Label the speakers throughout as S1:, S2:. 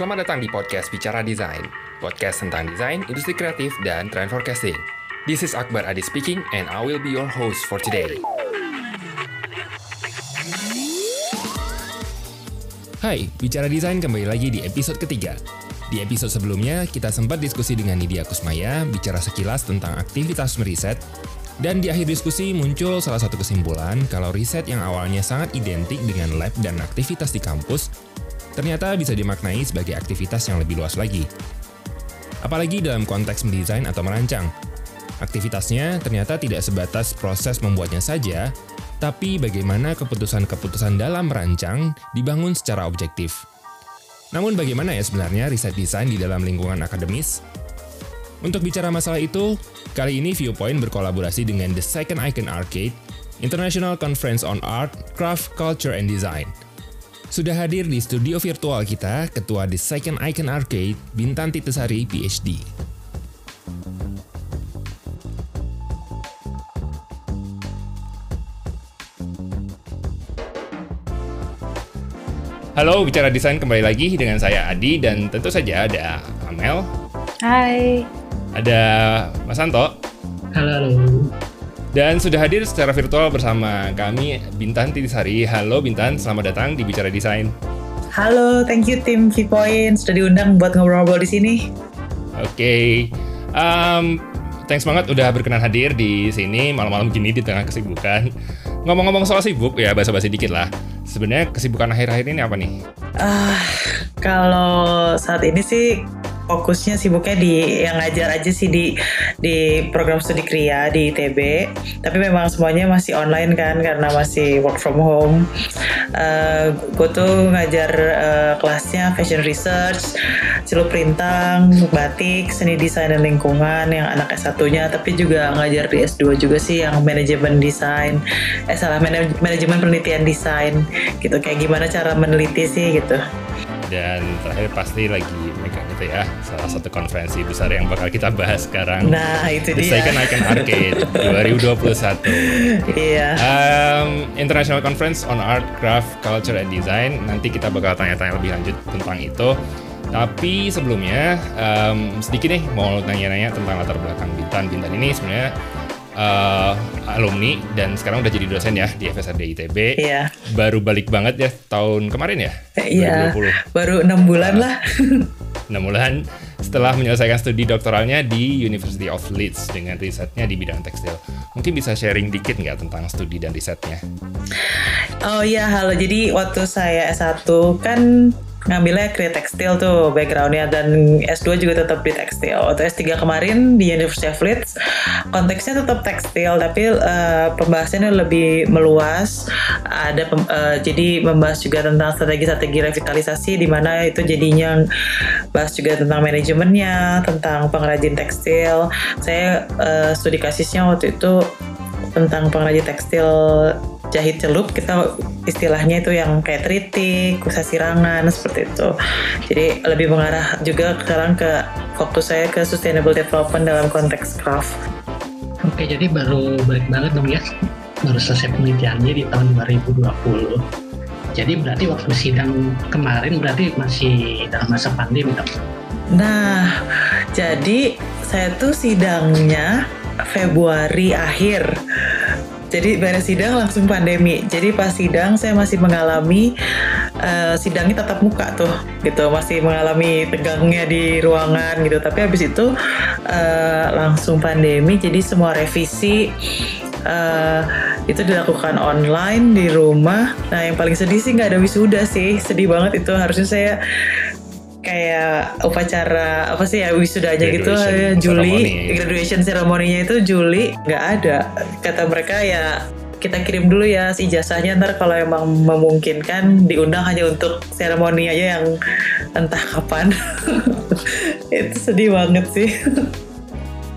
S1: Selamat datang di podcast Bicara Desain, podcast tentang desain, industri kreatif, dan trend forecasting. This is Akbar Adi speaking, and I will be your host for today. Hai, Bicara Desain kembali lagi di episode ketiga. Di episode sebelumnya, kita sempat diskusi dengan Nidia Kusmaya, bicara sekilas tentang aktivitas meriset, dan di akhir diskusi muncul salah satu kesimpulan kalau riset yang awalnya sangat identik dengan lab dan aktivitas di kampus ternyata bisa dimaknai sebagai aktivitas yang lebih luas lagi. Apalagi dalam konteks mendesain atau merancang. Aktivitasnya ternyata tidak sebatas proses membuatnya saja, tapi bagaimana keputusan-keputusan dalam merancang dibangun secara objektif. Namun bagaimana ya sebenarnya riset desain di dalam lingkungan akademis? Untuk bicara masalah itu, kali ini Viewpoint berkolaborasi dengan The Second Icon Arcade, International Conference on Art, Craft, Culture, and Design – sudah hadir di studio virtual kita, Ketua The Second Icon Arcade, Bintan Titusari, PhD. Halo, bicara desain kembali lagi dengan saya Adi dan tentu saja ada Amel.
S2: Hai.
S1: Ada Mas Santo.
S3: Halo, halo.
S1: Dan sudah hadir secara virtual bersama kami Bintan Titisari. Halo Bintan, selamat datang di Bicara Desain.
S2: Halo, thank you tim V-Point sudah diundang buat ngobrol-ngobrol di sini.
S1: Oke, okay. um, thanks banget udah berkenan hadir di sini malam-malam gini di tengah kesibukan. Ngomong-ngomong soal sibuk ya, basa-basi dikit lah. Sebenarnya kesibukan akhir-akhir ini apa nih?
S2: Ah, uh, kalau saat ini sih fokusnya sibuknya di yang ngajar aja sih di di program studi kria di ITB tapi memang semuanya masih online kan karena masih work from home. Uh, gue tuh ngajar uh, kelasnya fashion research celup rintang batik seni desain dan lingkungan yang anak S1 nya tapi juga ngajar di S2 juga sih yang manajemen desain eh salah manajemen penelitian desain gitu. Kayak gimana cara meneliti sih gitu
S1: dan terakhir pasti lagi megang itu ya salah satu konferensi besar yang bakal kita bahas sekarang.
S2: Nah itu
S1: The
S2: dia.
S1: Second Icon Arcade 2021.
S2: Iya.
S1: Um, International Conference on Art, Craft, Culture and Design. Nanti kita bakal tanya-tanya lebih lanjut tentang itu. Tapi sebelumnya um, sedikit nih mau nanya-nanya tentang latar belakang Bintan. Bintan ini sebenarnya uh, alumni dan sekarang udah jadi dosen ya di FSRD ITB.
S2: Iya.
S1: Baru balik banget ya tahun kemarin ya?
S2: Iya. Baru enam bulan uh, lah.
S1: Enam bulan setelah menyelesaikan studi doktoralnya di University of Leeds dengan risetnya di bidang tekstil. Mungkin bisa sharing dikit nggak tentang studi dan risetnya?
S2: Oh iya, halo. Jadi waktu saya S1 kan ngambilnya create tekstil tuh backgroundnya dan S2 juga tetap di tekstil. Waktu S3 kemarin di University of Leeds konteksnya tetap tekstil tapi uh, pembahasannya lebih meluas. Ada uh, jadi membahas juga tentang strategi-strategi revitalisasi di mana itu jadinya bahas juga tentang manajemennya, tentang pengrajin tekstil. Saya uh, studi kasisnya waktu itu tentang pengrajin tekstil jahit celup kita istilahnya itu yang kayak tritik, kusa sirangan seperti itu. Jadi lebih mengarah juga sekarang ke fokus saya ke sustainable development dalam konteks craft.
S3: Oke, jadi baru balik banget dong ya. Baru selesai penelitiannya di tahun 2020. Jadi berarti waktu sidang kemarin berarti masih dalam masa pandemi dong?
S2: Nah, jadi saya tuh sidangnya Februari akhir. Jadi beres sidang langsung pandemi. Jadi pas sidang saya masih mengalami uh, sidangnya tatap muka tuh, gitu. Masih mengalami tegangnya di ruangan gitu. Tapi habis itu uh, langsung pandemi. Jadi semua revisi uh, itu dilakukan online di rumah. Nah yang paling sedih sih nggak ada wisuda sih. Sedih banget itu. Harusnya saya kayak upacara apa sih ya wisudanya gitu ya Juli ceremony. graduation ceremony-nya itu Juli nggak ada kata mereka ya kita kirim dulu ya si jasanya ntar kalau emang memungkinkan diundang hanya untuk seremoni aja yang entah kapan itu sedih banget sih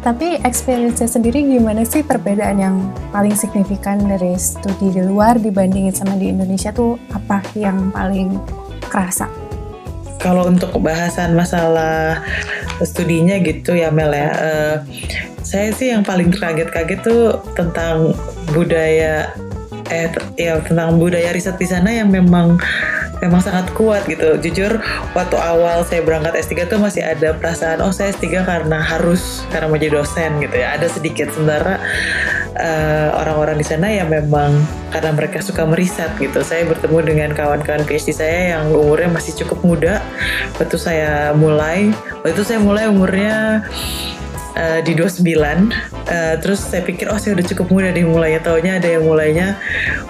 S4: tapi experience sendiri gimana sih perbedaan yang paling signifikan dari studi di luar dibandingin sama di Indonesia tuh apa yang paling kerasa?
S2: Kalau untuk bahasan masalah studinya gitu ya Mel ya, uh, saya sih yang paling kaget-kaget tuh tentang budaya eh ya tentang budaya riset di sana yang memang memang sangat kuat gitu. Jujur waktu awal saya berangkat S3 tuh masih ada perasaan oh saya S3 karena harus karena mau jadi dosen gitu ya. Ada sedikit sementara uh, orang-orang di sana yang memang karena mereka suka meriset gitu. Saya bertemu dengan kawan-kawan PhD saya yang umurnya masih cukup muda. Waktu saya mulai, waktu itu saya mulai umurnya uh, di 29 uh, terus saya pikir oh saya udah cukup muda nih mulainya taunya ada yang mulainya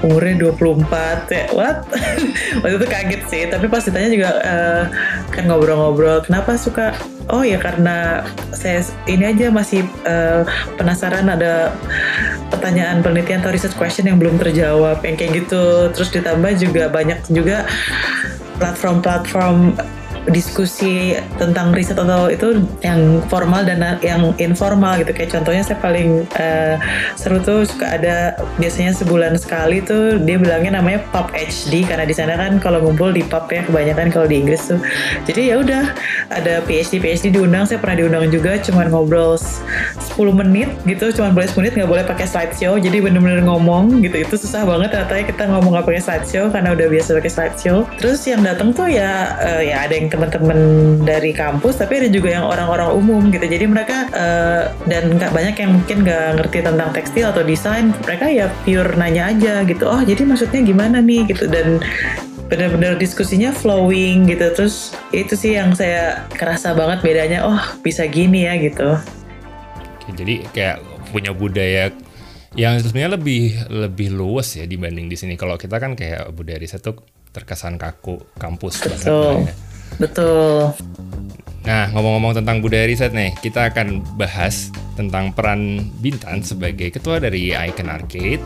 S2: umurnya 24 ya what? Waktu itu kaget sih tapi pas ditanya juga uh, kan ngobrol-ngobrol kenapa suka? Oh ya karena saya ini aja masih uh, penasaran ada pertanyaan penelitian atau research question yang belum terjawab yang kayak gitu. Terus ditambah juga banyak juga platform-platform diskusi tentang riset atau itu yang formal dan yang informal gitu. Kayak contohnya saya paling uh, seru tuh suka ada biasanya sebulan sekali tuh dia bilangnya namanya pub HD karena di sana kan kalau ngumpul di pub ya kebanyakan kalau di Inggris tuh. Jadi ya udah ada PhD PhD diundang saya pernah diundang juga cuman ngobrol 10 menit gitu cuman boleh 10 menit nggak boleh pakai slideshow. Jadi bener-bener ngomong gitu itu susah banget. Katanya kita ngomong nggak pakai slideshow karena udah biasa pakai slideshow. Terus yang datang tuh ya uh, ya ada yang teman-teman dari kampus tapi ada juga yang orang-orang umum gitu. Jadi mereka uh, dan nggak banyak yang mungkin nggak ngerti tentang tekstil atau desain. Mereka ya pure nanya aja gitu oh jadi maksudnya gimana nih? gitu. Dan benar-benar diskusinya flowing gitu. Terus itu sih yang saya kerasa banget bedanya oh bisa gini ya gitu
S1: jadi kayak punya budaya yang sebenarnya lebih lebih luas ya dibanding di sini kalau kita kan kayak budaya riset tuh terkesan kaku kampus
S2: betul banget, ya. Betul.
S1: Nah, ngomong-ngomong tentang budaya riset nih, kita akan bahas tentang peran Bintan sebagai ketua dari Icon Arcade,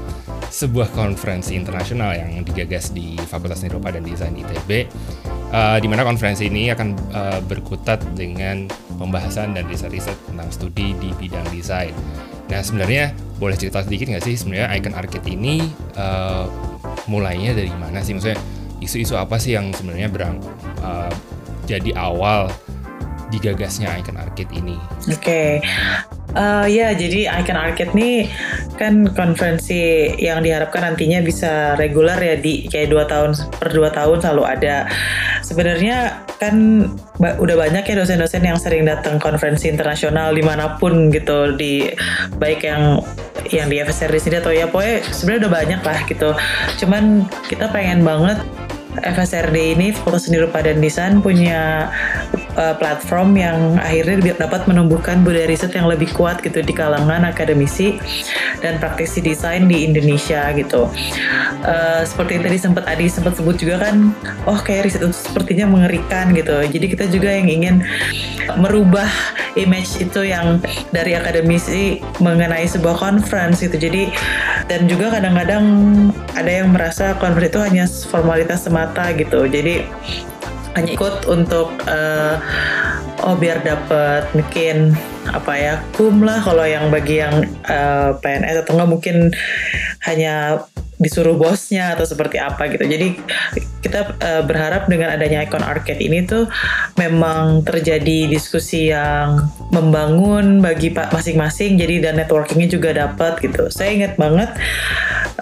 S1: sebuah konferensi internasional yang digagas di Fakultas Seni Rupa dan Desain ITB, uh, di mana konferensi ini akan uh, berkutat dengan pembahasan dan riset-riset tentang studi di bidang desain. Nah, sebenarnya boleh cerita sedikit nggak sih sebenarnya Icon Arcade ini uh, mulainya dari mana sih? Maksudnya isu-isu apa sih yang sebenarnya berang uh, jadi awal digagasnya Icon Arcade ini?
S2: Oke, okay. uh, eh, ya jadi Icon Arcade ini kan konferensi yang diharapkan nantinya bisa reguler ya di kayak dua tahun per dua tahun selalu ada. Sebenarnya kan udah banyak ya dosen-dosen yang sering datang konferensi internasional di mana pun gitu di baik yang yang di FSR di sini atau ya pokoknya sebenarnya udah banyak lah gitu. Cuman kita pengen banget FSRD ini Fakultas Seni Rupa dan Desain punya uh, platform yang akhirnya dapat menumbuhkan budaya riset yang lebih kuat gitu di kalangan akademisi dan praktisi desain di Indonesia gitu. Uh, seperti yang tadi sempat Adi sempat sebut juga kan, oh kayak riset itu sepertinya mengerikan gitu. Jadi kita juga yang ingin merubah image itu yang dari akademisi mengenai sebuah conference gitu. Jadi dan juga kadang-kadang ada yang merasa conference itu hanya formalitas semata gitu. Jadi hanya ikut untuk uh, oh biar dapat mungkin apa ya kum lah kalau yang bagi yang uh, eh, PNS atau enggak mungkin hanya disuruh bosnya atau seperti apa gitu. Jadi kita uh, berharap dengan adanya Icon Arcade ini tuh memang terjadi diskusi yang membangun bagi masing-masing. Jadi dan networkingnya juga dapat gitu. Saya ingat banget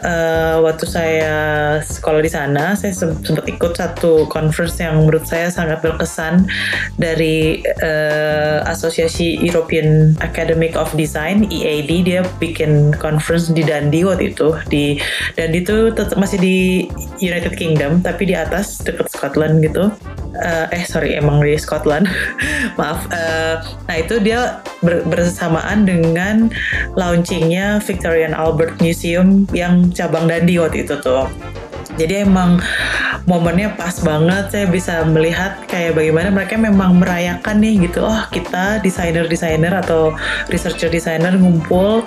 S2: uh, waktu saya sekolah di sana, saya sempat ikut satu conference yang menurut saya sangat berkesan dari uh, Asosiasi European Academic of Design (EAD). Dia bikin conference di Dundee waktu itu di Dundee itu tetap masih di United Kingdom, tapi di atas dekat Scotland gitu. Uh, eh sorry emang di Scotland maaf uh, nah itu dia ber bersamaan dengan launchingnya Victorian Albert Museum yang cabang Dandi waktu itu tuh. Jadi emang momennya pas banget saya bisa melihat kayak bagaimana mereka memang merayakan nih gitu. Oh kita desainer-desainer atau researcher desainer ngumpul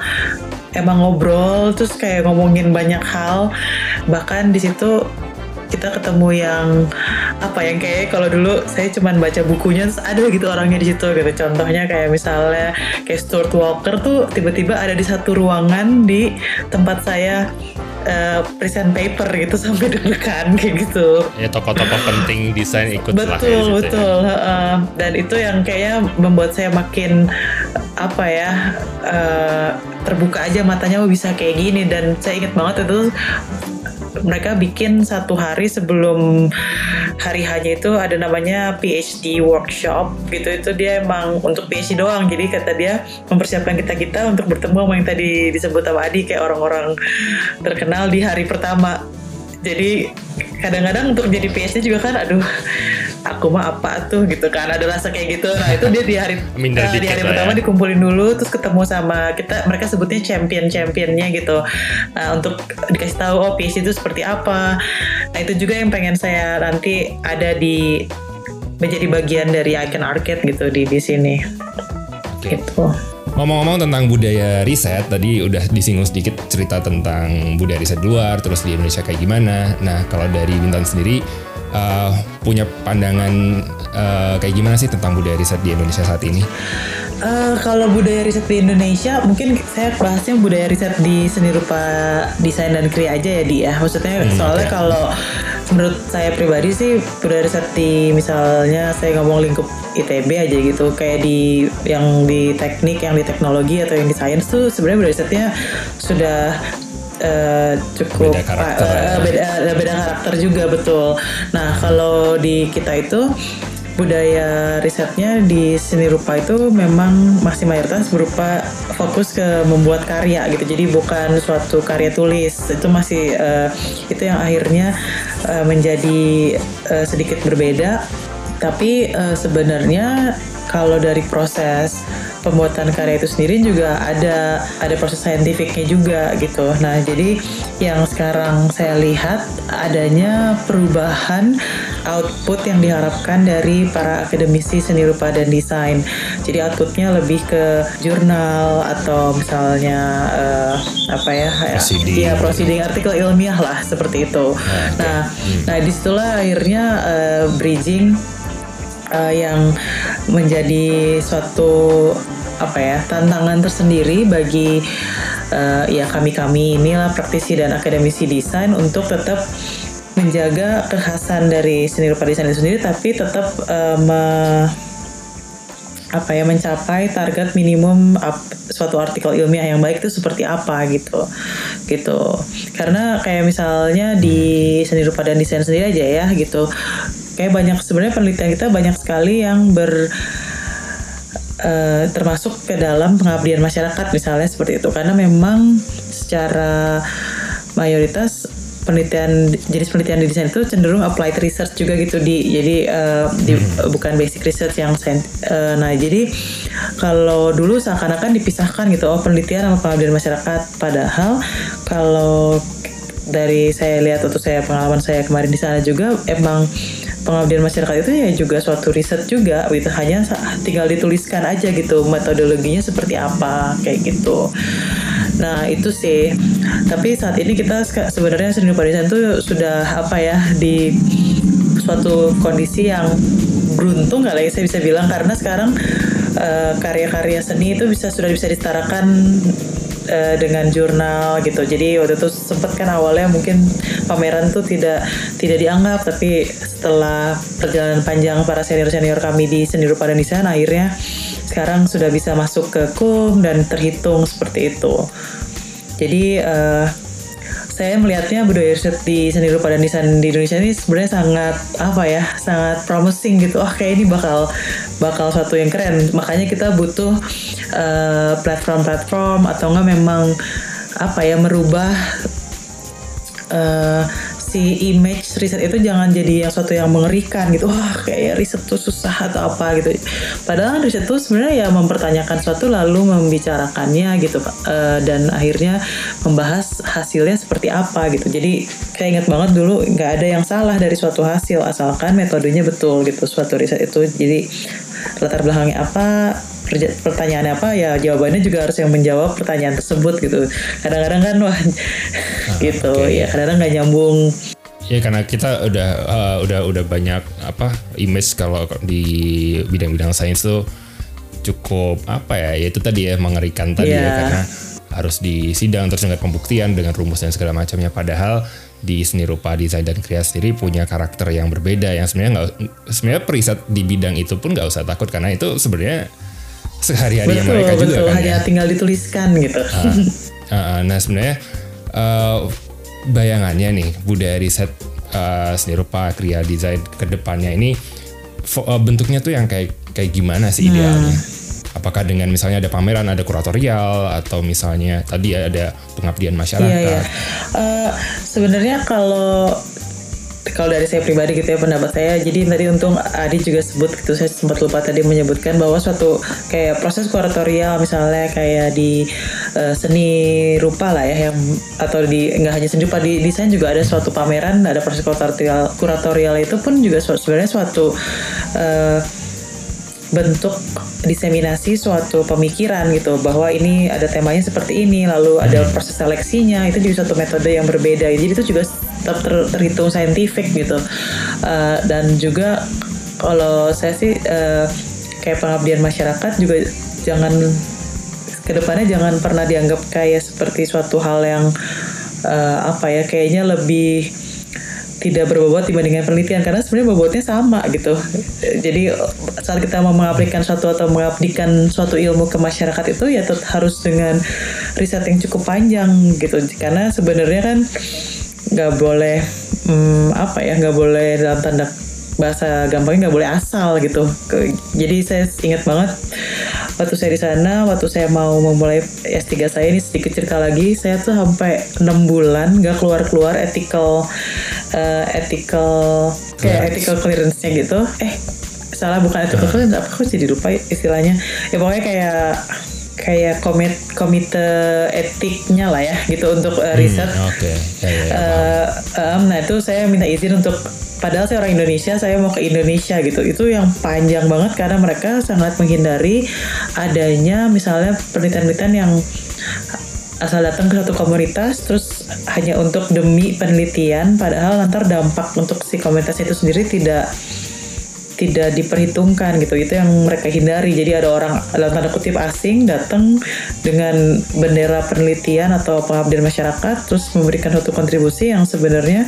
S2: emang ngobrol terus kayak ngomongin banyak hal. Bahkan di situ kita ketemu yang apa yang kayak kalau dulu saya cuman baca bukunya terus ada gitu orangnya di situ gitu contohnya kayak misalnya kayak Stuart Walker tuh tiba-tiba ada di satu ruangan di tempat saya uh, present paper gitu sampai deg-degan kayak gitu.
S1: Ya tokoh-tokoh penting desain ikut
S2: betul lah ya, betul. Ya. Uh, dan itu yang kayaknya membuat saya makin apa ya uh, terbuka aja matanya oh bisa kayak gini dan saya ingat banget itu mereka bikin satu hari sebelum hari hanya itu ada namanya PhD workshop. Gitu itu dia emang untuk PhD doang. Jadi kata dia mempersiapkan kita kita untuk bertemu sama yang tadi disebut sama Adi kayak orang-orang terkenal di hari pertama. Jadi kadang-kadang untuk jadi PhD juga kan aduh aku mah apa tuh? Gitu kan. Ada rasa kayak gitu. Nah itu dia di hari
S1: Minder
S2: uh, di hari
S1: lah
S2: pertama
S1: ya.
S2: dikumpulin dulu terus ketemu sama kita mereka sebutnya champion championnya gitu. Nah untuk dikasih tahu oh PhD itu seperti apa? Nah itu juga yang pengen saya nanti ada di menjadi bagian dari Icon Arcade gitu di di sini.
S1: Oke.
S2: gitu.
S1: Ngomong-ngomong tentang budaya riset, tadi udah disinggung sedikit cerita tentang budaya riset luar, terus di Indonesia kayak gimana. Nah, kalau dari Bintan sendiri uh, punya pandangan uh, kayak gimana sih tentang budaya riset di Indonesia saat ini?
S2: Eh, kalau budaya riset di Indonesia, mungkin saya bahasnya budaya riset di seni rupa desain dan kria aja ya di ya. Maksudnya
S1: Hmm,
S2: soalnya
S1: oke.
S2: kalau menurut saya pribadi sih budaya riset di misalnya saya ngomong lingkup ITB aja gitu, kayak di yang di teknik, yang di teknologi atau yang di sains tuh sebenarnya budaya risetnya sudah eh, cukup
S1: Beda karakter
S2: eh,
S1: ya.
S2: beda, beda karakter juga betul. Nah kalau di kita itu budaya risetnya di seni rupa itu memang masih mayoritas berupa fokus ke membuat karya gitu jadi bukan suatu karya tulis itu masih eh, itu yang akhirnya eh, menjadi eh, sedikit berbeda tapi eh, sebenarnya kalau dari proses pembuatan karya itu sendiri juga ada ada proses saintifiknya juga gitu. Nah, jadi yang sekarang saya lihat adanya perubahan output yang diharapkan dari para akademisi seni rupa dan desain. Jadi outputnya lebih ke jurnal atau misalnya eh, apa ya?
S1: Proceeding.
S2: Ya, proceeding artikel ilmiah lah seperti itu. Nah, nah di situlah akhirnya eh, bridging uh, yang menjadi suatu apa ya tantangan tersendiri bagi uh, ya kami kami inilah praktisi dan akademisi desain untuk tetap menjaga kekhasan dari seni rupa desain itu sendiri tapi tetap uh, me- apa ya mencapai target minimum ap- suatu artikel ilmiah yang baik itu seperti apa gitu gitu. Karena kayak misalnya di seni rupa dan desain sendiri aja ya gitu kayak banyak sebenarnya penelitian kita banyak sekali yang ber eh, termasuk ke dalam pengabdian masyarakat misalnya seperti itu. Karena memang secara mayoritas penelitian jenis penelitian di desain itu cenderung applied research juga gitu di. Jadi eh, di- bukan basic research yang eh, nah jadi kalau dulu seakan-akan dipisahkan gitu oh penelitian sama pengabdian masyarakat. Padahal kalau dari saya lihat atau saya pengalaman saya kemarin di sana juga emang pengabdian masyarakat itu ya juga suatu riset juga gitu. Hanya tinggal dituliskan aja gitu metodologinya seperti apa kayak gitu. Nah itu sih. Tapi saat ini kita sebenarnya seni desain itu sudah apa ya di suatu kondisi yang beruntung kali ya saya bisa bilang. Karena sekarang eh, karya-karya seni itu bisa sudah bisa disetarakan eh, dengan jurnal gitu. Jadi waktu itu sempet kan awalnya mungkin pameran tuh tidak tidak dianggap tapi setelah perjalanan panjang para senior-senior kami di seni rupa dan desain akhirnya sekarang sudah bisa masuk ke KUM dan terhitung seperti itu. Jadi eh, saya melihatnya budaya riset di seni rupa dan desain di Indonesia ini sebenarnya sangat apa ya sangat promising gitu. Oh kayak ini bakal bakal suatu yang keren. Makanya kita butuh eh, platform-platform atau enggak memang apa ya merubah eh, si image riset itu jangan jadi yang suatu yang mengerikan gitu. Wah kayak riset tuh susah atau apa gitu. Padahal riset tuh sebenarnya ya mempertanyakan suatu lalu membicarakannya gitu. Eh, dan akhirnya membahas hasilnya seperti apa gitu. Jadi saya ingat banget dulu nggak ada yang salah dari suatu hasil asalkan metodenya betul gitu suatu riset itu. Jadi latar belakangnya apa pertanyaannya apa ya jawabannya juga harus yang menjawab pertanyaan tersebut gitu kadang-kadang kan wah gitu
S1: oke.
S2: ya kadang-kadang nggak nyambung
S1: Ya karena kita udah uh, udah udah banyak apa image kalau di bidang-bidang sains tuh cukup apa ya ya itu tadi ya mengerikan tadi ya
S2: Iya.
S1: karena harus di sidang terus dengan pembuktian dengan rumus dan segala macamnya padahal di seni rupa desain dan kreasi sendiri punya karakter yang berbeda yang sebenarnya nggak sebenarnya periset di bidang itu pun nggak usah takut karena itu sebenarnya sehari-hari mereka
S2: betul
S1: juga kan
S2: hanya
S1: ya.
S2: tinggal dituliskan gitu
S1: Uh, uh, nah sebenarnya uh, bayangannya nih budaya riset uh, seni rupa kriya desain ke depannya ini uh, bentuknya tuh yang kayak kayak gimana sih idealnya? Apakah dengan misalnya ada pameran, ada kuratorial, atau misalnya tadi ada pengabdian masyarakat? Iya, iya.
S2: Uh, Sebenarnya kalau kalau dari saya pribadi gitu ya pendapat saya jadi tadi untung Adi juga sebut gitu saya sempat lupa tadi menyebutkan bahwa suatu kayak proses kuratorial misalnya kayak di uh, seni rupa lah ya yang atau di nggak hanya seni rupa di desain juga ada suatu pameran ada proses kuratorial kuratorial itu pun juga sebenarnya suatu uh, bentuk diseminasi suatu pemikiran gitu bahwa ini ada temanya seperti ini lalu ada proses seleksinya itu juga satu metode yang berbeda. Jadi itu juga tetap ter, terhitung saintifik gitu. Uh, dan juga kalau saya sih uh, kayak pengabdian masyarakat juga jangan ke depannya jangan pernah dianggap kayak seperti suatu hal yang uh, apa ya kayaknya lebih tidak berbobot dibandingkan penelitian karena sebenarnya bobotnya sama gitu. Jadi saat kita mau mengaplikasikan suatu atau mengabdikan suatu ilmu ke masyarakat itu ya harus dengan riset yang cukup panjang gitu. Karena sebenarnya kan nggak boleh hmm, apa ya nggak boleh dalam tanda bahasa gampangnya nggak boleh asal gitu. Jadi saya ingat banget waktu saya di sana, waktu saya mau memulai S3 saya ini sedikit cerita lagi, saya tuh sampai enam bulan nggak keluar keluar ethical uh, ethical kayak ethical clearance-nya gitu. Eh salah bukan ethical clearance, apa aku jadi lupa istilahnya. Ya pokoknya kayak kayak komit komite etiknya lah ya gitu untuk uh, riset. Hmm, Oke. Okay. Ya, ya, ya, uh, um, nah itu saya minta izin untuk padahal saya orang Indonesia saya mau ke Indonesia gitu itu yang panjang banget karena mereka sangat menghindari adanya misalnya penelitian-penelitian yang asal datang ke satu komunitas terus hanya untuk demi penelitian padahal nanti dampak untuk si komunitas itu sendiri tidak tidak diperhitungkan gitu. Itu yang mereka hindari. Jadi ada orang dalam tanda kutip asing datang dengan bendera penelitian atau pengabdian masyarakat terus memberikan satu kontribusi yang sebenarnya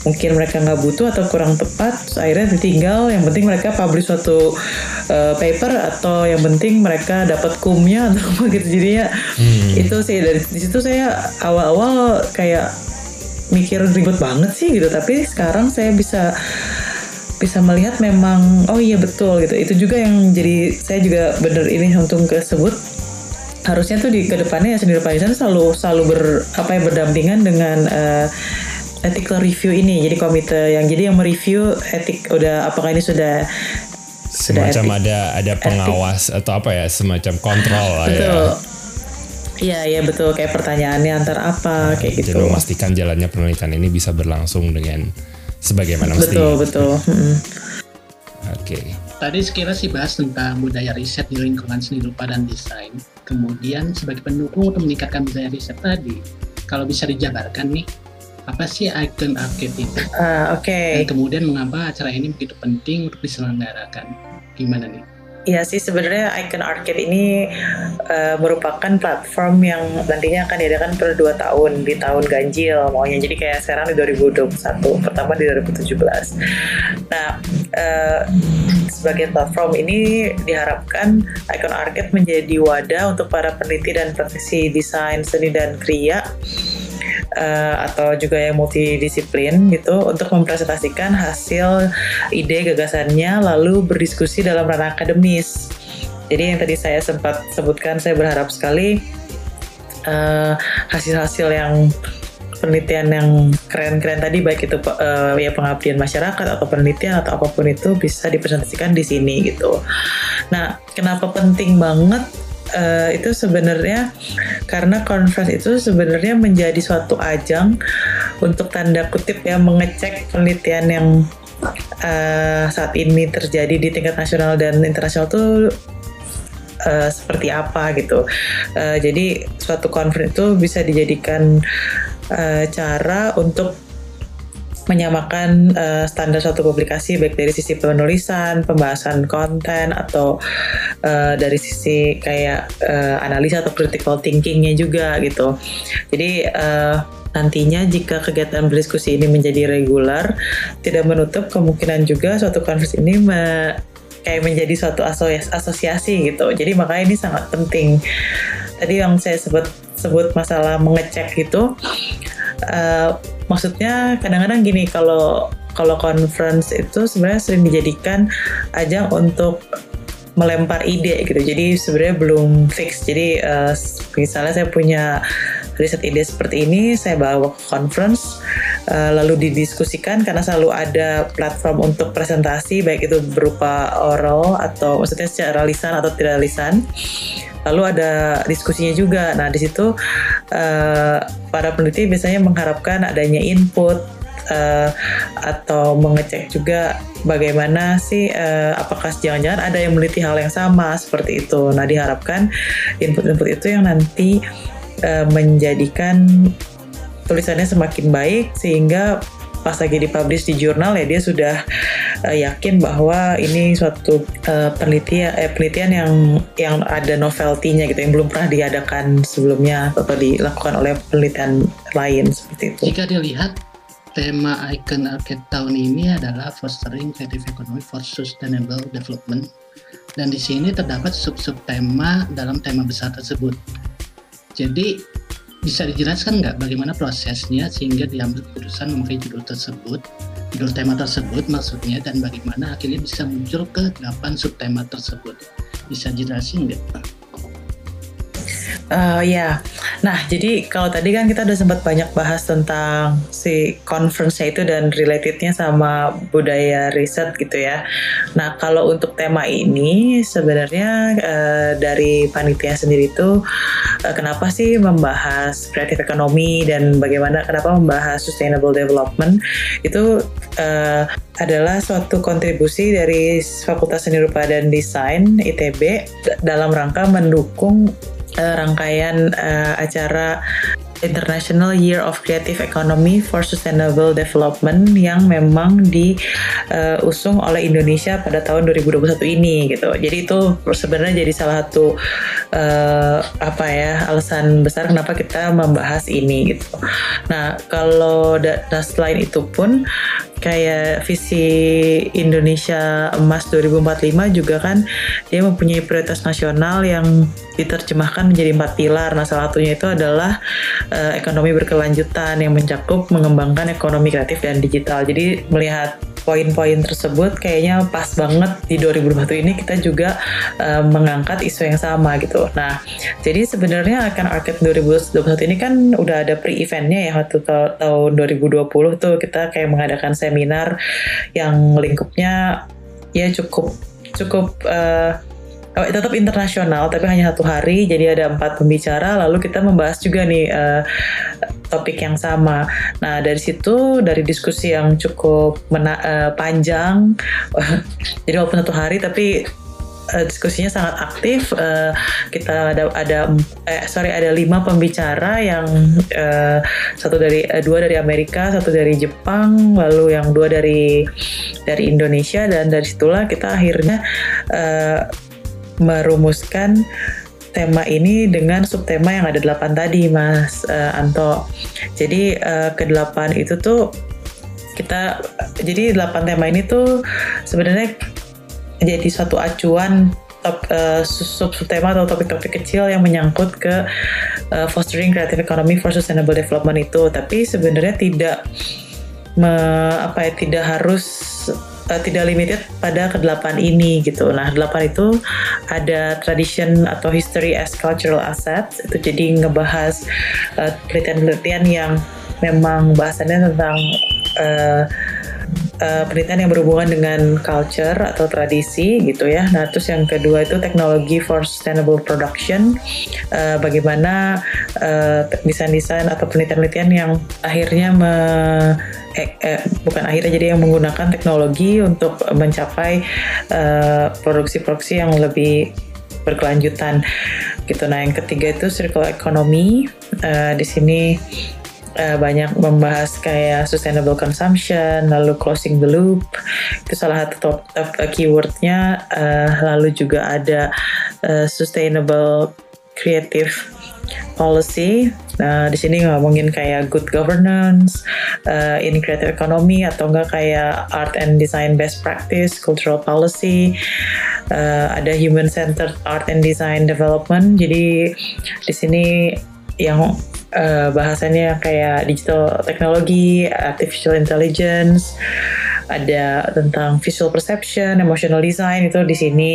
S2: mungkin mereka nggak butuh atau kurang tepat akhirnya ditinggal. Yang penting mereka publish suatu uh, paper atau yang penting mereka dapat kumnya atau apa gitu. Jadinya hmm. itu sih. Dari di situ saya awal-awal kayak mikir ribet banget sih gitu. Tapi sekarang saya bisa bisa melihat memang oh iya betul gitu. Itu juga yang jadi saya juga bener ini untung kesebut harusnya tuh di ke depannya ya sendiri Pak selalu selalu ber apa ya berdampingan dengan uh, ethical review ini jadi komite yang jadi yang mereview etik udah apakah ini sudah
S1: semacam etik, ada ada pengawas etik. atau apa ya semacam kontrol lah ya.
S2: betul. ya Iya, iya betul. Kayak pertanyaannya antar apa, nah, kayak gitu.
S1: Jadi memastikan jalannya penelitian ini bisa berlangsung dengan sebagaimana mesti.
S2: Betul, betul. Hmm.
S1: Oke. Okay.
S3: Tadi sekira sih bahas tentang budaya riset di lingkungan seni rupa dan desain. Kemudian sebagai pendukung untuk meningkatkan budaya riset tadi, kalau bisa dijabarkan nih, apa sih icon arcade itu?
S2: Uh, Oke. Okay.
S3: Dan kemudian mengapa acara ini begitu penting untuk diselenggarakan? Gimana nih?
S2: Iya sih sebenarnya Icon Arcade ini uh, merupakan platform yang nantinya akan diadakan per dua tahun di tahun ganjil maunya jadi kayak sekarang di 2021 pertama di 2017. Nah uh, sebagai platform ini diharapkan Icon Arcade menjadi wadah untuk para peneliti dan praktisi desain seni dan kriya uh, atau juga yang multidisiplin gitu untuk mempresentasikan hasil ide gagasannya lalu berdiskusi dalam ranah akademis. Jadi yang tadi saya sempat sebutkan saya berharap sekali eh, hasil-hasil uh, yang penelitian yang keren-keren tadi baik itu uh, ya pengabdian masyarakat atau penelitian atau apa pun itu bisa dipresentasikan di sini gitu. Nah, kenapa penting banget uh, itu sebenarnya karena conference itu sebenarnya menjadi suatu ajang untuk tanda kutip ya mengecek penelitian yang uh, saat ini terjadi di tingkat nasional dan internasional tuh uh, seperti apa gitu. Uh, jadi suatu conference itu bisa dijadikan uh, cara untuk menyamakan uh, standar suatu publikasi baik dari sisi penulisan, pembahasan konten atau uh, dari sisi kayak uh, analisa atau critical thinkingnya juga gitu. Jadi uh, nantinya jika kegiatan berdiskusi ini menjadi regular, tidak menutup kemungkinan juga suatu konferensi ini me kayak menjadi suatu asosiasi gitu. Jadi makanya ini sangat penting. Tadi yang saya sebut sebut masalah mengecek itu uh, maksudnya kadang-kadang gini kalau kalau conference itu sebenarnya sering dijadikan ajang untuk melempar ide gitu. Jadi sebenarnya belum fix. Jadi uh, misalnya saya punya riset ide seperti ini, saya bawa ke conference, uh, lalu didiskusikan karena selalu ada platform untuk presentasi, baik itu berupa oral atau maksudnya secara lisan atau tidak lisan. Lalu ada diskusinya juga. Nah di situ uh, para peneliti biasanya mengharapkan adanya input uh, atau mengecek juga bagaimana sih uh, apakah jangan-jangan ada yang meneliti hal yang sama seperti itu. Nah diharapkan input-input itu yang nanti uh, menjadikan tulisannya semakin baik sehingga pas lagi dipublish di jurnal ya dia sudah uh, yakin bahwa ini suatu uh, penelitian eh, penelitian yang yang ada novelty-nya gitu yang belum pernah diadakan sebelumnya atau dilakukan oleh penelitian lain seperti itu.
S3: Jika dilihat tema Icon Arcade tahun ini adalah Fostering Creative Economy for Sustainable Development dan di sini terdapat sub-sub tema dalam tema besar tersebut. Jadi bisa dijelaskan nggak bagaimana prosesnya sehingga diambil keputusan memakai judul tersebut, judul tema tersebut maksudnya dan bagaimana akhirnya bisa muncul ke delapan subtema tersebut. Bisa jelasin nggak?
S2: Uh, ya, nah jadi kalau tadi kan kita udah sempat banyak bahas tentang si conference-nya itu dan relatednya sama budaya riset gitu ya. Nah kalau untuk tema ini sebenarnya uh, dari panitia sendiri itu uh, kenapa sih membahas kreatif ekonomi dan bagaimana kenapa membahas sustainable development itu uh, adalah suatu kontribusi dari Fakultas Seni Rupa dan Desain ITB dalam rangka mendukung uh, rangkaian uh, acara International Year of Creative Economy for Sustainable Development yang memang diusung uh, oleh Indonesia pada tahun 2021 ini gitu. Jadi itu sebenarnya jadi salah satu uh, apa ya alasan besar kenapa kita membahas ini gitu. Nah kalau da nah selain itu pun kayak visi Indonesia Emas 2045 juga kan dia mempunyai prioritas nasional yang diterjemahkan menjadi empat pilar. Nah, salah satunya itu adalah uh, ekonomi berkelanjutan yang mencakup mengembangkan ekonomi kreatif dan digital. Jadi melihat poin-poin tersebut kayaknya pas banget di 2021 ini kita juga uh, mengangkat isu yang sama gitu. Nah, jadi sebenarnya akan Arcade 2021 ini kan udah ada pre-eventnya ya waktu tahun 2020 tuh kita kayak mengadakan seminar yang lingkupnya ya cukup cukup uh, tetap internasional tapi hanya satu hari jadi ada empat pembicara lalu kita membahas juga nih uh, topik yang sama. Nah dari situ dari diskusi yang cukup mena- uh, panjang jadi walaupun satu hari tapi uh, diskusinya sangat aktif. Uh, kita ada ada eh, sorry ada lima pembicara yang uh, satu dari uh, dua dari Amerika, satu dari Jepang, lalu yang dua dari dari Indonesia dan dari situlah kita akhirnya uh, merumuskan tema ini dengan subtema yang ada delapan tadi, Mas uh, Anto. Jadi uh, ke delapan itu tuh kita jadi delapan tema ini tuh sebenarnya jadi suatu acuan top uh, sub subtema atau topik-topik kecil yang menyangkut ke uh, fostering creative economy for sustainable development itu. Tapi sebenarnya tidak me, apa ya tidak harus uh, tidak limited pada kedelapan ini gitu. Nah, delapan itu ada tradition atau history as cultural assets. Itu jadi ngebahas uh, penelitian-penelitian yang memang bahasannya tentang uh, uh, penelitian yang berhubungan dengan culture atau tradisi gitu ya. Nah, terus yang kedua itu teknologi for sustainable production. Uh, bagaimana uh, desain-desain atau penelitian-penelitian yang akhirnya me, eh, eh, bukan akhirnya jadi yang menggunakan teknologi untuk mencapai produksi-produksi uh, yang lebih berkelanjutan gitu. Nah, yang ketiga itu circular economy. Uh, di sini uh, banyak membahas kayak sustainable consumption, lalu closing the loop itu salah satu top, top uh, keywordnya. Uh, lalu juga ada uh, sustainable creative policy. Nah, di sini ngomongin kayak good governance, uh, in creative economy atau enggak kayak art and design best practice, cultural policy, uh, ada human centered art and design development. Jadi di sini yang uh, bahasannya kayak digital teknologi, artificial intelligence, ada tentang visual perception, emotional design itu di sini,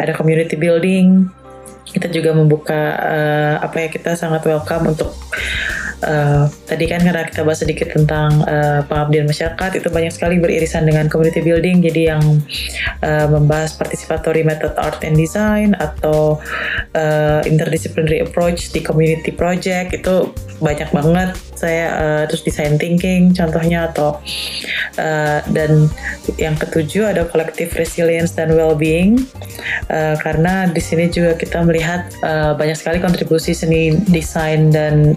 S2: ada community building. Kita juga membuka uh, apa ya kita sangat welcome untuk uh, tadi kan karena kita bahas sedikit tentang uh, pengabdian masyarakat itu banyak sekali beririsan dengan community building. Jadi yang uh, membahas participatory method art and design atau uh, interdisciplinary approach di community project itu banyak banget. Saya uh, terus design thinking contohnya atau uh, dan yang ketujuh ada collective resilience dan well-being. Uh, karena di sini juga kita melihat uh, banyak sekali kontribusi seni desain dan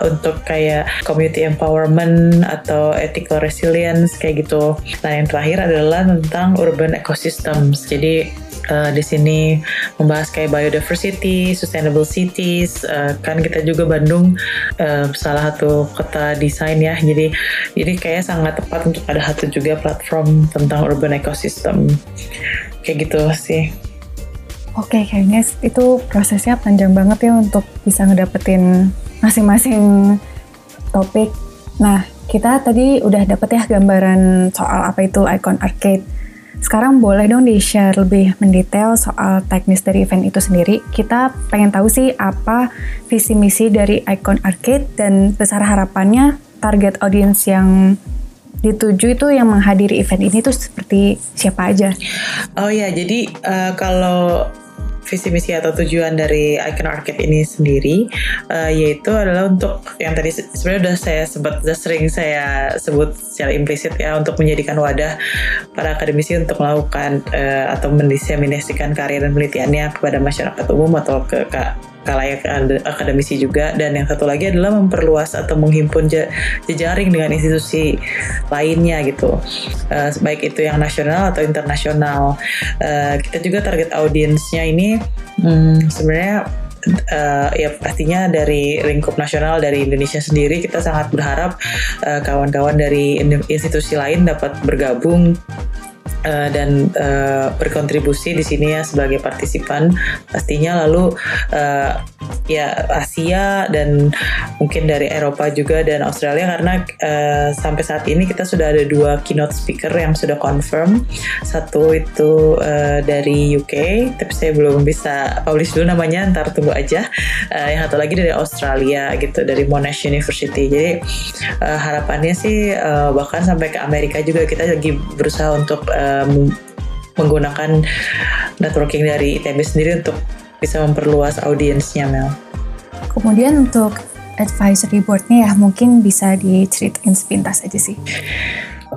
S2: untuk kayak community empowerment atau ethical resilience kayak gitu. Nah yang terakhir adalah tentang urban ecosystems. Jadi uh, di sini membahas kayak biodiversity, sustainable cities. Uh, kan kita juga Bandung uh, salah satu kota desain ya. Jadi jadi kayak sangat tepat untuk ada satu juga platform tentang urban ecosystem. Kayak gitu sih.
S4: Oke, kayaknya itu prosesnya panjang banget ya untuk bisa ngedapetin masing-masing topik. Nah, kita tadi udah dapet ya gambaran soal apa itu Icon Arcade sekarang boleh dong di-share lebih mendetail soal teknis dari event itu sendiri. Kita pengen tahu sih apa visi misi dari Icon Arcade dan besar harapannya target audiens yang dituju itu yang menghadiri event ini tuh seperti siapa aja?
S2: Oh ya, jadi uh, kalau visi misi atau tujuan dari Icon Arcade ini sendiri uh, yaitu adalah untuk yang tadi sebenarnya udah saya sebut sudah sering saya sebut secara implisit ya untuk menjadikan wadah para akademisi untuk melakukan uh, atau mendiseminasikan karya dan penelitiannya kepada masyarakat umum atau ke, ke kalayak akademisi juga. Dan yang satu lagi adalah memperluas atau menghimpun jejaring dengan institusi lainnya gitu. Uh, baik itu yang nasional atau internasional. Uh, kita juga target audiensnya ini hmm, sebenarnya uh, ya pastinya dari lingkup nasional dari Indonesia sendiri kita sangat berharap kawan-kawan uh, dari institusi lain dapat bergabung uh, dan uh, berkontribusi di sini ya sebagai partisipan pastinya. Lalu uh, ya Asia dan mungkin dari Eropa juga dan Australia karena uh, sampai saat ini kita sudah ada dua keynote speaker yang sudah confirm. Satu itu uh, dari UK tapi saya belum bisa publish dulu namanya ntar tunggu aja. Uh, yang satu lagi dari Australia gitu dari Monash University. Jadi uh, harapannya sih uh, bahkan sampai ke Amerika juga kita lagi berusaha untuk um, menggunakan networking dari ITB sendiri untuk bisa memperluas audiensnya Mel.
S4: Kemudian untuk advisory boardnya ya mungkin bisa diceritain sepintas aja sih.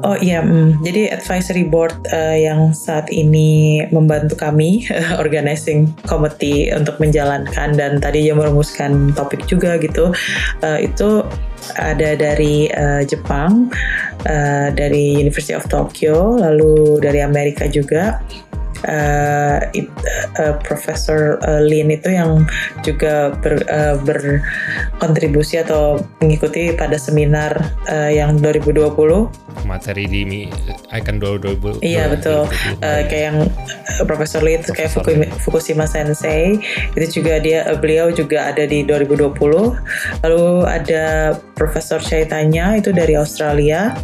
S2: Oh iya, mm, jadi advisory board uh, yang saat ini membantu kami organizing committee untuk menjalankan dan tadi dia merumuskan topik juga gitu, uh, itu ada dari uh, Jepang, uh, dari University of Tokyo, lalu dari Amerika juga, uh, it, uh, Profesor uh, Lin itu yang juga ber, uh, berkontribusi atau mengikuti pada seminar uh, yang 2020
S1: materi di Icon 2020
S2: iya betul. Uh, kayak yang Profesor Lin itu kayak Fukushima, Fukushima Sensei. Itu juga dia uh, beliau juga ada di 2020 lalu ada Profesor Chaitanya itu dari Australia.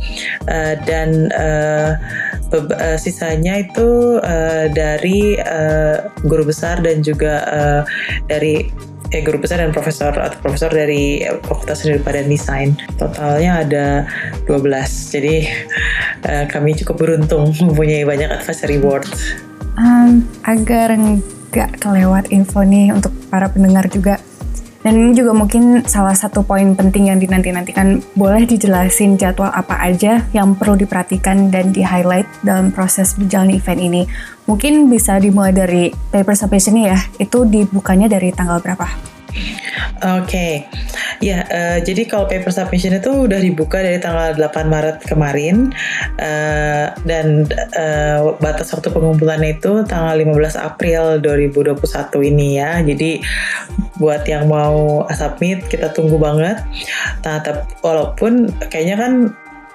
S2: Uh, dan uh, uh, sisanya itu uh, dari uh, guru besar dan juga uh, dari eh, guru besar dan profesor atau profesor dari Fakultas Seni Rupa dan Desain. Totalnya ada 12. Jadi uh, kami cukup beruntung mempunyai banyak advisory board.
S4: Um, agar nggak kelewat info nih untuk para pendengar juga dan ini juga mungkin salah satu poin penting yang dinanti-nantikan. Boleh dijelasin jadwal apa aja yang perlu diperhatikan dan di-highlight dalam proses berjalan event ini. Mungkin bisa dimulai dari paper submission ya, itu dibukanya dari tanggal berapa?
S2: Oke, okay. ya uh, jadi kalau paper submission itu udah dibuka dari tanggal 8 Maret kemarin uh, dan uh, batas waktu pengumpulannya itu tanggal 15 April 2021 ini ya. Jadi buat yang mau submit kita tunggu banget. Nah, walaupun kayaknya kan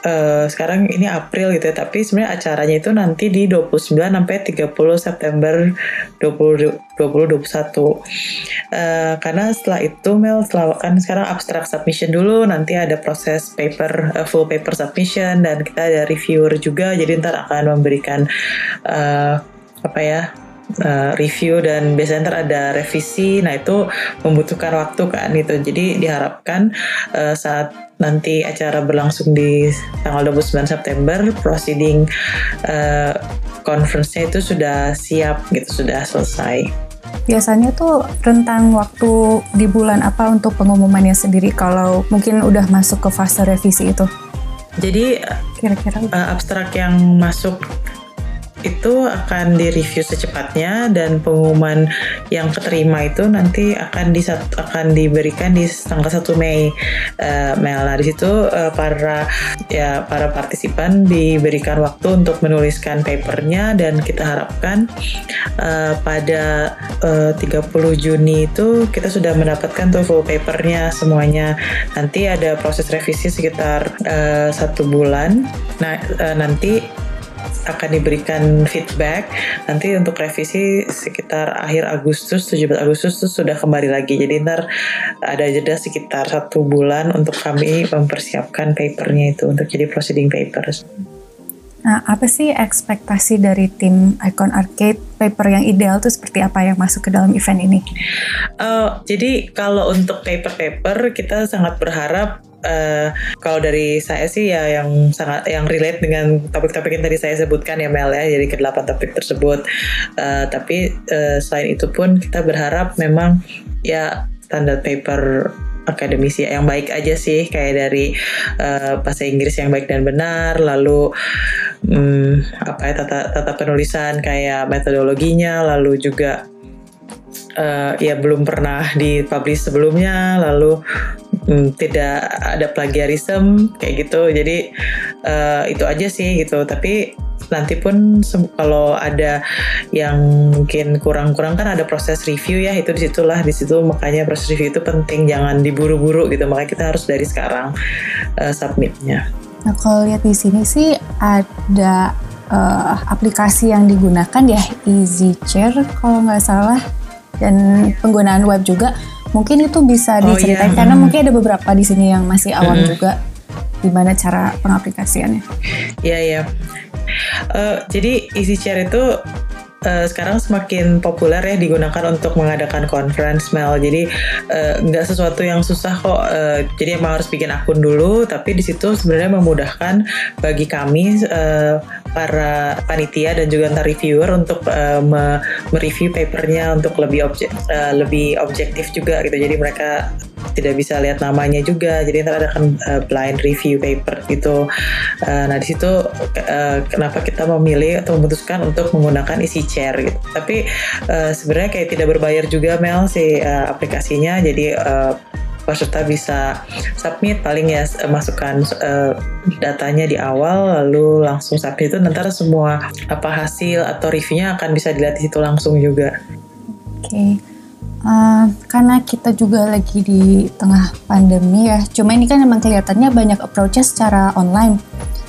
S2: uh, sekarang ini April gitu ya, tapi sebenarnya acaranya itu nanti di 29 sampai 30 September 20, 2021. Uh, karena setelah itu Mel setelah kan sekarang abstract submission dulu, nanti ada proses paper uh, full paper submission dan kita ada reviewer juga, jadi ntar akan memberikan uh, apa ya uh, review dan biasanya ntar ada revisi. Nah itu membutuhkan waktu kan gitu. Jadi diharapkan uh, saat nanti acara berlangsung di tanggal 29 September proceeding uh, conference-nya itu sudah siap gitu sudah selesai.
S4: Biasanya tuh rentang waktu di bulan apa untuk pengumumannya sendiri kalau mungkin udah masuk ke fase revisi itu?
S2: Jadi kira-kira uh, abstrak yang masuk itu akan direview secepatnya dan pengumuman yang keterima itu nanti akan di akan diberikan di tanggal 1 Mei uh, Mel. Nah, di situ uh, para ya para partisipan diberikan waktu untuk menuliskan papernya dan kita harapkan uh, pada uh, 30 Juni itu kita sudah mendapatkan tuh full papernya semuanya. Nanti ada proses revisi sekitar uh, satu bulan. Nah, uh, nanti akan diberikan feedback nanti untuk revisi sekitar akhir Agustus 17 Agustus itu sudah kembali lagi jadi ntar ada jeda sekitar satu bulan untuk kami mempersiapkan papernya itu untuk jadi proceeding papers.
S4: Nah, apa sih ekspektasi dari tim Icon Arcade paper yang ideal tuh seperti apa yang masuk ke dalam event ini?
S2: Uh, jadi kalau untuk paper-paper kita sangat berharap uh, kalau dari saya sih ya yang sangat yang relate dengan topik-topik yang tadi saya sebutkan ya Mel ya. Jadi ke delapan topik tersebut. Uh, tapi uh, selain itu pun kita berharap memang ya standar paper akademisi yang baik aja sih. Kayak dari uh, bahasa Inggris yang baik dan benar lalu um, apa ya tata tata penulisan kayak metodologinya lalu juga uh, ya belum pernah dipublish sebelumnya lalu um, tidak ada plagiarisme kayak gitu. Jadi uh, itu aja sih gitu. Tapi nanti pun kalau ada yang mungkin kurang-kurang kan ada proses review ya itu di situlah di situ makanya proses review itu penting. Jangan diburu-buru gitu. Makanya kita harus dari sekarang uh, submitnya.
S4: Nah kalau lihat di sini sih ada uh, aplikasi yang digunakan ya Easy Chair kalau nggak salah dan penggunaan web juga mungkin itu bisa diceritain oh, iya. karena mungkin ada beberapa di sini yang masih awam hmm. juga gimana cara pengaplikasiannya.
S2: Iya iya. Uh, jadi Easy Chair itu uh, sekarang semakin populer ya digunakan untuk mengadakan conference mail. Jadi uh, nggak sesuatu yang susah kok. Uh, jadi emang harus bikin akun dulu, tapi di situ sebenarnya memudahkan bagi kami uh, para panitia dan juga antar reviewer untuk uh, mereview papernya untuk lebih objek uh, lebih objektif juga gitu. Jadi mereka tidak bisa lihat namanya juga. Jadi ntar ada kan uh, blind review paper gitu. Uh, nah di situ uh, kenapa kita memilih atau memutuskan untuk menggunakan isi chair gitu. Tapi uh, sebenarnya kayak tidak berbayar juga Mel si uh, aplikasinya. Jadi uh, peserta bisa submit paling ya masukkan uh, datanya di awal lalu langsung submit itu nanti semua apa hasil atau reviewnya akan bisa dilihat di situ langsung juga.
S4: Oke. Okay. Uh, karena kita juga lagi di tengah pandemi ya, cuma ini kan memang kelihatannya banyak approach secara online.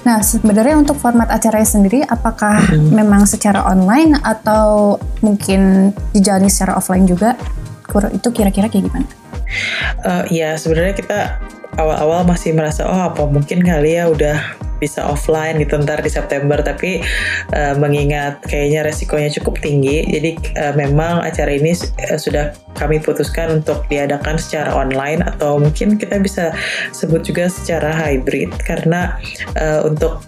S4: Nah, sebenarnya untuk format acaranya sendiri, apakah hmm. memang secara online atau mungkin dijalani secara offline juga? Itu kira-kira kayak gimana?
S2: Uh, ya sebenarnya kita awal-awal masih merasa oh apa mungkin kali ya udah bisa offline gitu ntar di September. Tapi uh, mengingat kayaknya resikonya cukup tinggi jadi uh, memang acara ini uh, sudah kami putuskan untuk diadakan secara online atau mungkin kita bisa sebut juga secara hybrid. Karena uh, untuk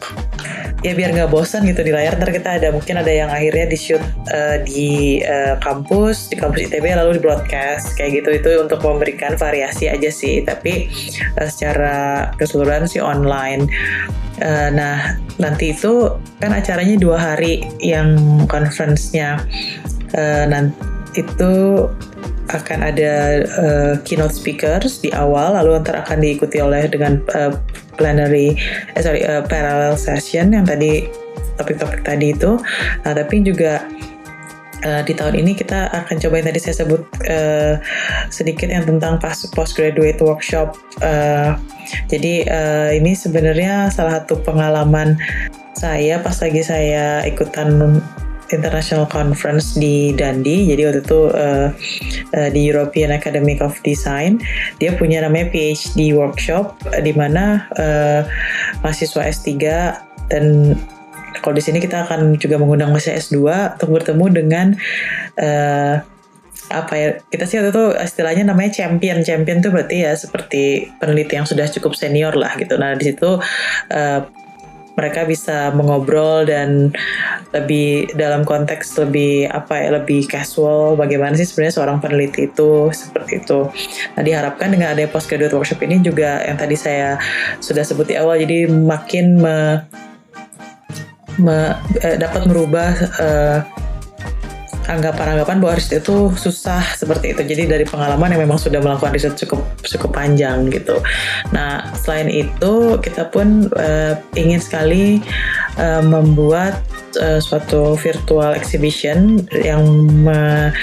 S2: ya biar nggak bosan gitu di layar ntar kita ada mungkin ada yang akhirnya di shoot uh, di uh, kampus di kampus ITB lalu di broadcast kayak gitu. Itu untuk memberikan variasi aja sih. Tapi uh, secara keseluruhan sih online uh, nah nanti itu kan acaranya dua hari yang conference-nya. Uh, nanti itu akan ada uh, keynote speakers di awal lalu nanti akan diikuti oleh dengan uh, plenary eh sorry uh, parallel session yang tadi topik-topik tadi itu. Nah tapi juga uh, di tahun ini kita akan coba yang tadi saya sebut uh, sedikit yang tentang postgraduate workshop. Uh, jadi uh, ini sebenarnya salah satu pengalaman saya pas lagi saya ikutan International Conference di Dundee. Jadi waktu itu uh, uh, di European Academy of Design, dia punya namanya PhD workshop uh, di mana uh, mahasiswa S3 dan kalau di sini kita akan juga mengundang mahasiswa S2 untuk bertemu dengan uh, apa ya kita sih waktu itu istilahnya namanya champion champion tuh berarti ya seperti peneliti yang sudah cukup senior lah gitu nah di situ uh, mereka bisa mengobrol dan lebih dalam konteks lebih apa ya lebih casual bagaimana sih sebenarnya seorang peneliti itu seperti itu. Nah diharapkan dengan ada postgraduate workshop ini juga yang tadi saya sudah sebut di awal jadi makin me, me, eh, dapat merubah eh, anggapan-anggapan bahwa riset itu susah seperti itu. Jadi dari pengalaman yang memang sudah melakukan riset cukup cukup panjang gitu. Nah selain itu kita pun uh, ingin sekali uh, membuat uh, suatu virtual exhibition yang uh,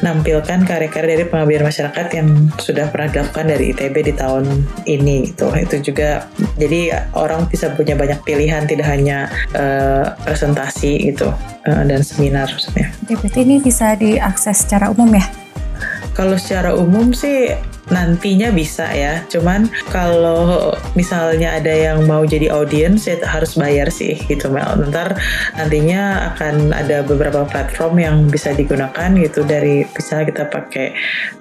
S2: menampilkan karya-karya dari pengabdian masyarakat yang sudah pernah dilakukan dari ITB di tahun ini gitu. Itu juga jadi orang bisa punya banyak pilihan tidak hanya uh, presentasi gitu uh, dan seminar maksudnya.
S4: Ya, berarti ini bisa diakses secara umum ya?
S2: Kalau secara umum sih nantinya bisa ya. Cuman kalau misalnya ada yang mau jadi audiens ya harus bayar sih gitu Mel. Ntar nantinya akan ada beberapa platform yang bisa digunakan gitu dari bisa kita pakai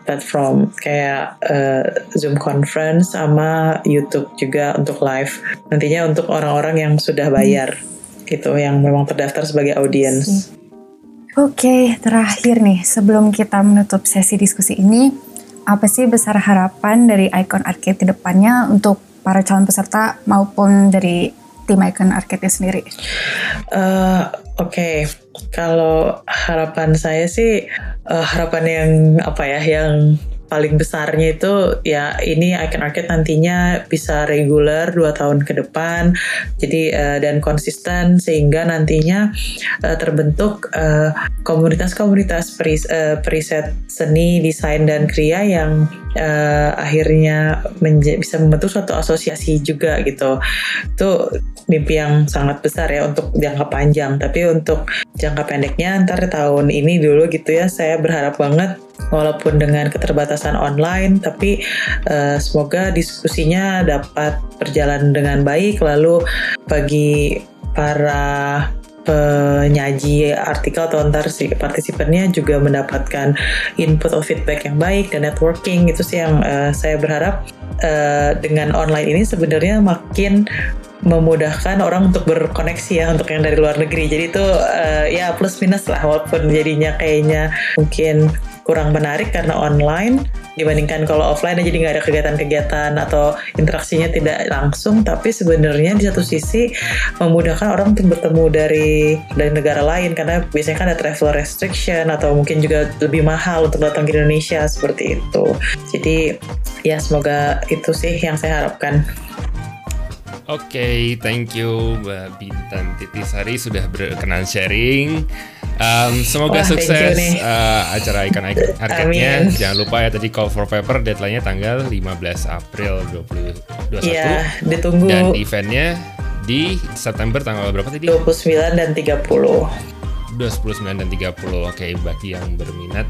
S2: platform kayak uh, Zoom conference sama YouTube juga untuk live. Nantinya untuk orang-orang yang sudah bayar gitu yang memang terdaftar sebagai audiens.
S4: Oke, terakhir nih sebelum kita menutup sesi diskusi ini, apa sih besar harapan dari Icon Arcade ke depannya untuk para calon peserta maupun dari tim Icon Arcade sendiri?
S2: Uh, Oke, okay. kalau harapan saya sih uh, harapan yang apa ya, yang paling besarnya itu ya ini Icon Arcade nantinya bisa reguler dua tahun ke depan. Jadi uh, dan konsisten sehingga nantinya uh, terbentuk komunitas-komunitas uh, peris, uh, periset seni desain dan kriya yang uh, akhirnya bisa membentuk suatu asosiasi juga gitu. Itu mimpi yang sangat besar ya untuk jangka panjang. Tapi untuk jangka pendeknya ntar tahun ini dulu gitu ya. Saya berharap banget walaupun dengan keterbatasan online tapi uh, semoga diskusinya dapat berjalan dengan baik. Lalu bagi para penyaji artikel atau ntar si partisipannya juga mendapatkan input atau feedback yang baik dan networking itu sih yang uh, saya berharap uh, dengan online ini sebenarnya makin memudahkan orang untuk berkoneksi ya untuk yang dari luar negeri. Jadi itu uh, ya plus minus lah walaupun jadinya kayaknya mungkin kurang menarik karena online. Dibandingkan kalau offline jadi nggak ada kegiatan-kegiatan atau interaksinya tidak langsung. Tapi sebenarnya di satu sisi memudahkan orang untuk bertemu dari dari negara lain. Karena biasanya kan ada travel restriction atau mungkin juga lebih mahal untuk datang ke Indonesia seperti itu. Jadi ya semoga itu sih yang saya harapkan
S1: Oke, okay, thank you Mbak Bintan Titisari sudah berkenan sharing. Um, semoga Wah, sukses uh, acara Icon Arcade-nya. Jangan lupa ya tadi call for paper deadline-nya tanggal 15 April 2021. Iya,
S2: ditunggu.
S1: Dan eventnya di September tanggal berapa tadi?
S2: 29 dan 30. 29
S1: dan 30. Oke, okay, bagi yang berminat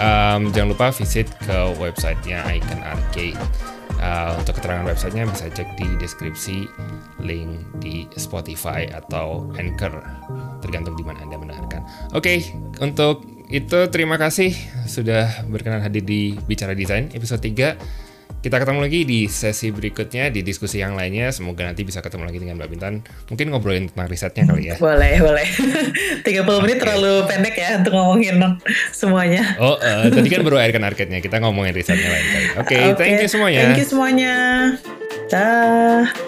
S1: um, jangan lupa visit ke websitenya Icon Arcade. Uh, untuk keterangan websitenya bisa cek di deskripsi link di Spotify atau Anchor tergantung di mana Anda mendengarkan. Oke, okay, untuk itu terima kasih sudah berkenan hadir di Bicara Desain episode 3. Kita ketemu lagi di sesi berikutnya di diskusi yang lainnya. Semoga nanti bisa ketemu lagi dengan Mbak Bintan. Mungkin ngobrolin tentang risetnya kali ya.
S2: Boleh, boleh. 30 okay. menit terlalu pendek ya untuk ngomongin semuanya.
S1: Oh, uh, tadi kan baru airkan arketnya. Kita ngomongin risetnya lain kali. Oke, okay, okay. thank you semuanya.
S2: Thank you semuanya. Dah.